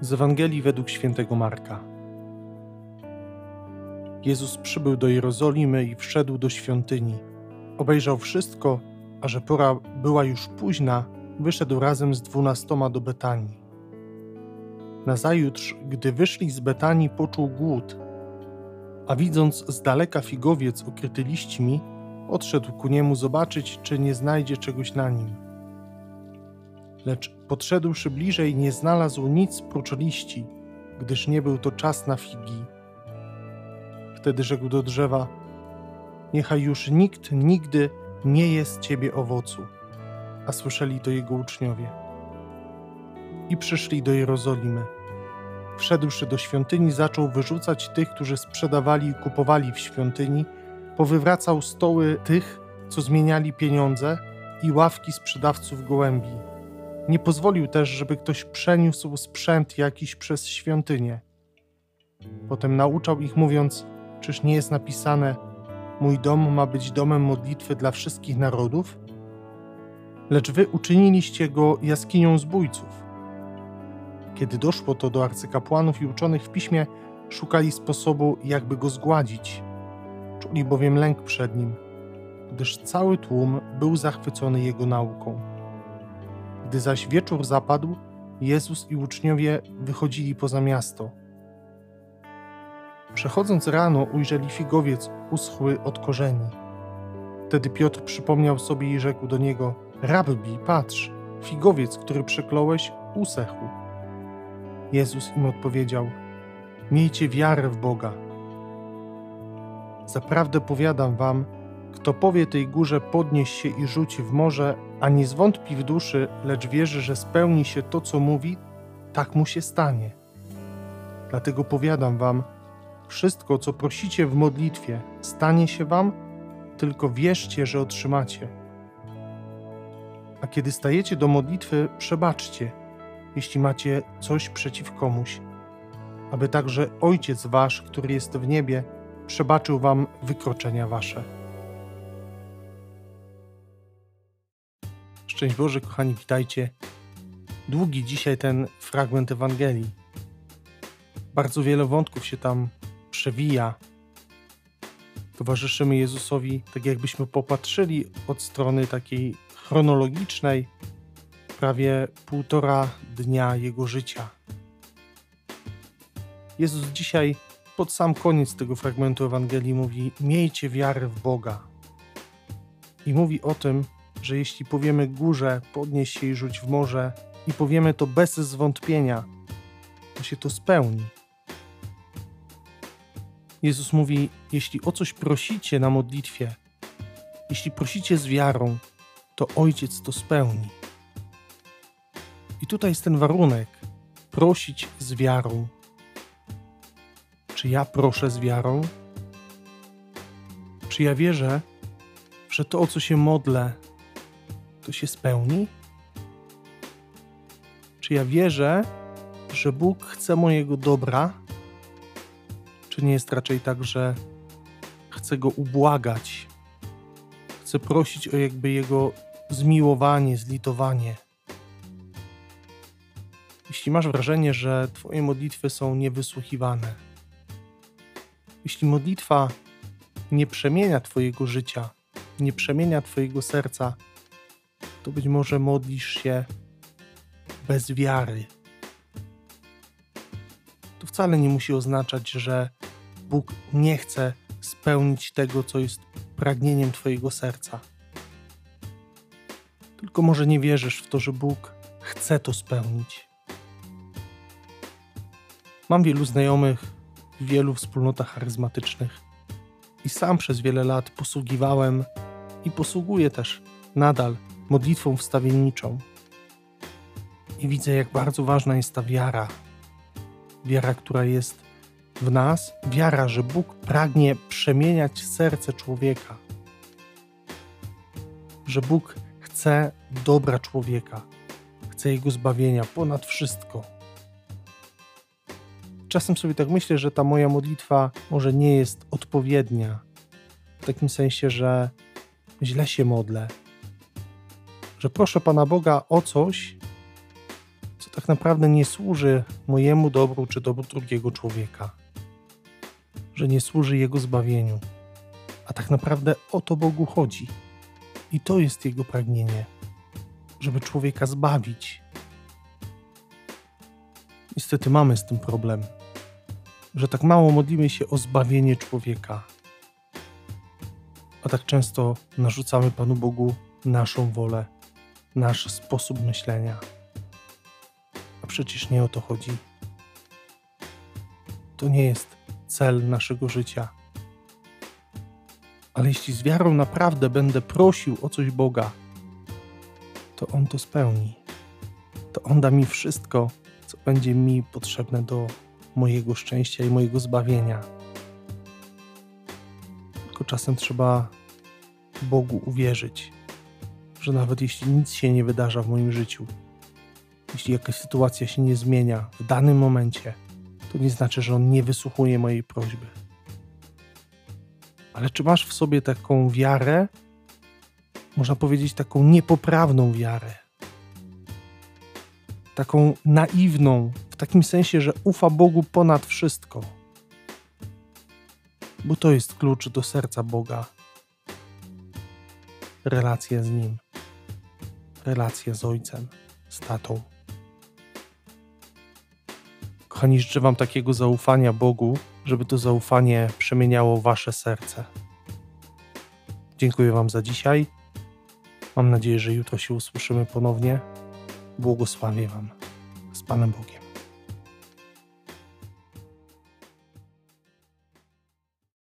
Z Ewangelii według świętego Marka. Jezus przybył do Jerozolimy i wszedł do świątyni. Obejrzał wszystko, a że pora była już późna, wyszedł razem z dwunastoma do Betanii. Nazajutrz, gdy wyszli z Betanii, poczuł głód, a widząc z daleka figowiec okryty liśćmi, odszedł ku niemu zobaczyć, czy nie znajdzie czegoś na nim. Lecz podszedłszy bliżej, nie znalazł nic prócz liści, gdyż nie był to czas na figi. Wtedy rzekł do drzewa: Niechaj już nikt nigdy nie jest ciebie owocu. A słyszeli to jego uczniowie. I przyszli do Jerozolimy. Wszedłszy do świątyni, zaczął wyrzucać tych, którzy sprzedawali i kupowali w świątyni, powywracał stoły tych, co zmieniali pieniądze i ławki sprzedawców gołębi. Nie pozwolił też, żeby ktoś przeniósł sprzęt jakiś przez świątynię. Potem nauczał ich, mówiąc: Czyż nie jest napisane: Mój dom ma być domem modlitwy dla wszystkich narodów? Lecz wy uczyniliście go jaskinią zbójców. Kiedy doszło to do arcykapłanów i uczonych w piśmie, szukali sposobu, jakby go zgładzić. Czuli bowiem lęk przed nim, gdyż cały tłum był zachwycony jego nauką. Gdy zaś wieczór zapadł, Jezus i uczniowie wychodzili poza miasto. Przechodząc rano, ujrzeli figowiec uschły od korzeni. Wtedy Piotr przypomniał sobie i rzekł do niego: Rabbi, patrz, figowiec, który przekląłeś, usechł. Jezus im odpowiedział: Miejcie wiarę w Boga. Zaprawdę powiadam wam, kto powie tej górze podnieś się i rzuć w morze, a nie zwątpi w duszy, lecz wierzy, że spełni się to, co mówi, tak mu się stanie. Dlatego powiadam wam, wszystko, co prosicie w modlitwie, stanie się wam, tylko wierzcie, że otrzymacie. A kiedy stajecie do modlitwy, przebaczcie, jeśli macie coś przeciw komuś, aby także Ojciec Wasz, który jest w niebie, przebaczył Wam wykroczenia Wasze. Szczęść Boże, kochani, witajcie. Długi dzisiaj ten fragment Ewangelii. Bardzo wiele wątków się tam przewija. Towarzyszymy Jezusowi, tak jakbyśmy popatrzyli od strony takiej chronologicznej, prawie półtora dnia Jego życia. Jezus dzisiaj pod sam koniec tego fragmentu Ewangelii mówi: Miejcie wiarę w Boga. I mówi o tym, że jeśli powiemy górze, podnieś się i rzuć w morze, i powiemy to bez zwątpienia, to się to spełni. Jezus mówi: Jeśli o coś prosicie na modlitwie, jeśli prosicie z wiarą, to Ojciec to spełni. I tutaj jest ten warunek: prosić z wiarą. Czy ja proszę z wiarą? Czy ja wierzę, że to, o co się modlę, to się spełni? Czy ja wierzę, że Bóg chce mojego dobra? Czy nie jest raczej tak, że chcę go ubłagać? Chcę prosić o jakby jego zmiłowanie, zlitowanie. Jeśli masz wrażenie, że Twoje modlitwy są niewysłuchiwane, jeśli modlitwa nie przemienia Twojego życia, nie przemienia Twojego serca, to być może modlisz się bez wiary. To wcale nie musi oznaczać, że Bóg nie chce spełnić tego, co jest pragnieniem Twojego serca. Tylko może nie wierzysz w to, że Bóg chce to spełnić. Mam wielu znajomych w wielu wspólnotach charyzmatycznych i sam przez wiele lat posługiwałem i posługuję też nadal modlitwą wstawienniczą. I widzę, jak bardzo ważna jest ta wiara. Wiara, która jest w nas, wiara, że Bóg pragnie przemieniać serce człowieka, że Bóg chce dobra człowieka, chce jego zbawienia ponad wszystko. Czasem sobie tak myślę, że ta moja modlitwa może nie jest odpowiednia, w takim sensie, że źle się modlę, że proszę Pana Boga o coś, co tak naprawdę nie służy mojemu dobru czy dobru drugiego człowieka, że nie służy Jego zbawieniu, a tak naprawdę o to Bogu chodzi. I to jest Jego pragnienie, żeby człowieka zbawić. Niestety mamy z tym problem, że tak mało modlimy się o zbawienie człowieka, a tak często narzucamy Panu Bogu naszą wolę, nasz sposób myślenia. A przecież nie o to chodzi. To nie jest cel naszego życia. Ale jeśli z wiarą naprawdę będę prosił o coś Boga, to On to spełni. To On da mi wszystko, co będzie mi potrzebne do mojego szczęścia i mojego zbawienia. Tylko czasem trzeba Bogu uwierzyć, że nawet jeśli nic się nie wydarza w moim życiu, jeśli jakaś sytuacja się nie zmienia w danym momencie, to nie znaczy, że On nie wysłuchuje mojej prośby. Ale czy masz w sobie taką wiarę, można powiedzieć taką niepoprawną wiarę? Taką naiwną, w takim sensie, że ufa Bogu ponad wszystko. Bo to jest klucz do serca Boga. Relacja z Nim, relacja z Ojcem, z Tatą. Kochani, życzę Wam takiego zaufania Bogu, żeby to zaufanie przemieniało Wasze serce. Dziękuję Wam za dzisiaj. Mam nadzieję, że jutro się usłyszymy ponownie. Błogosławię Wam z Panem Bogiem.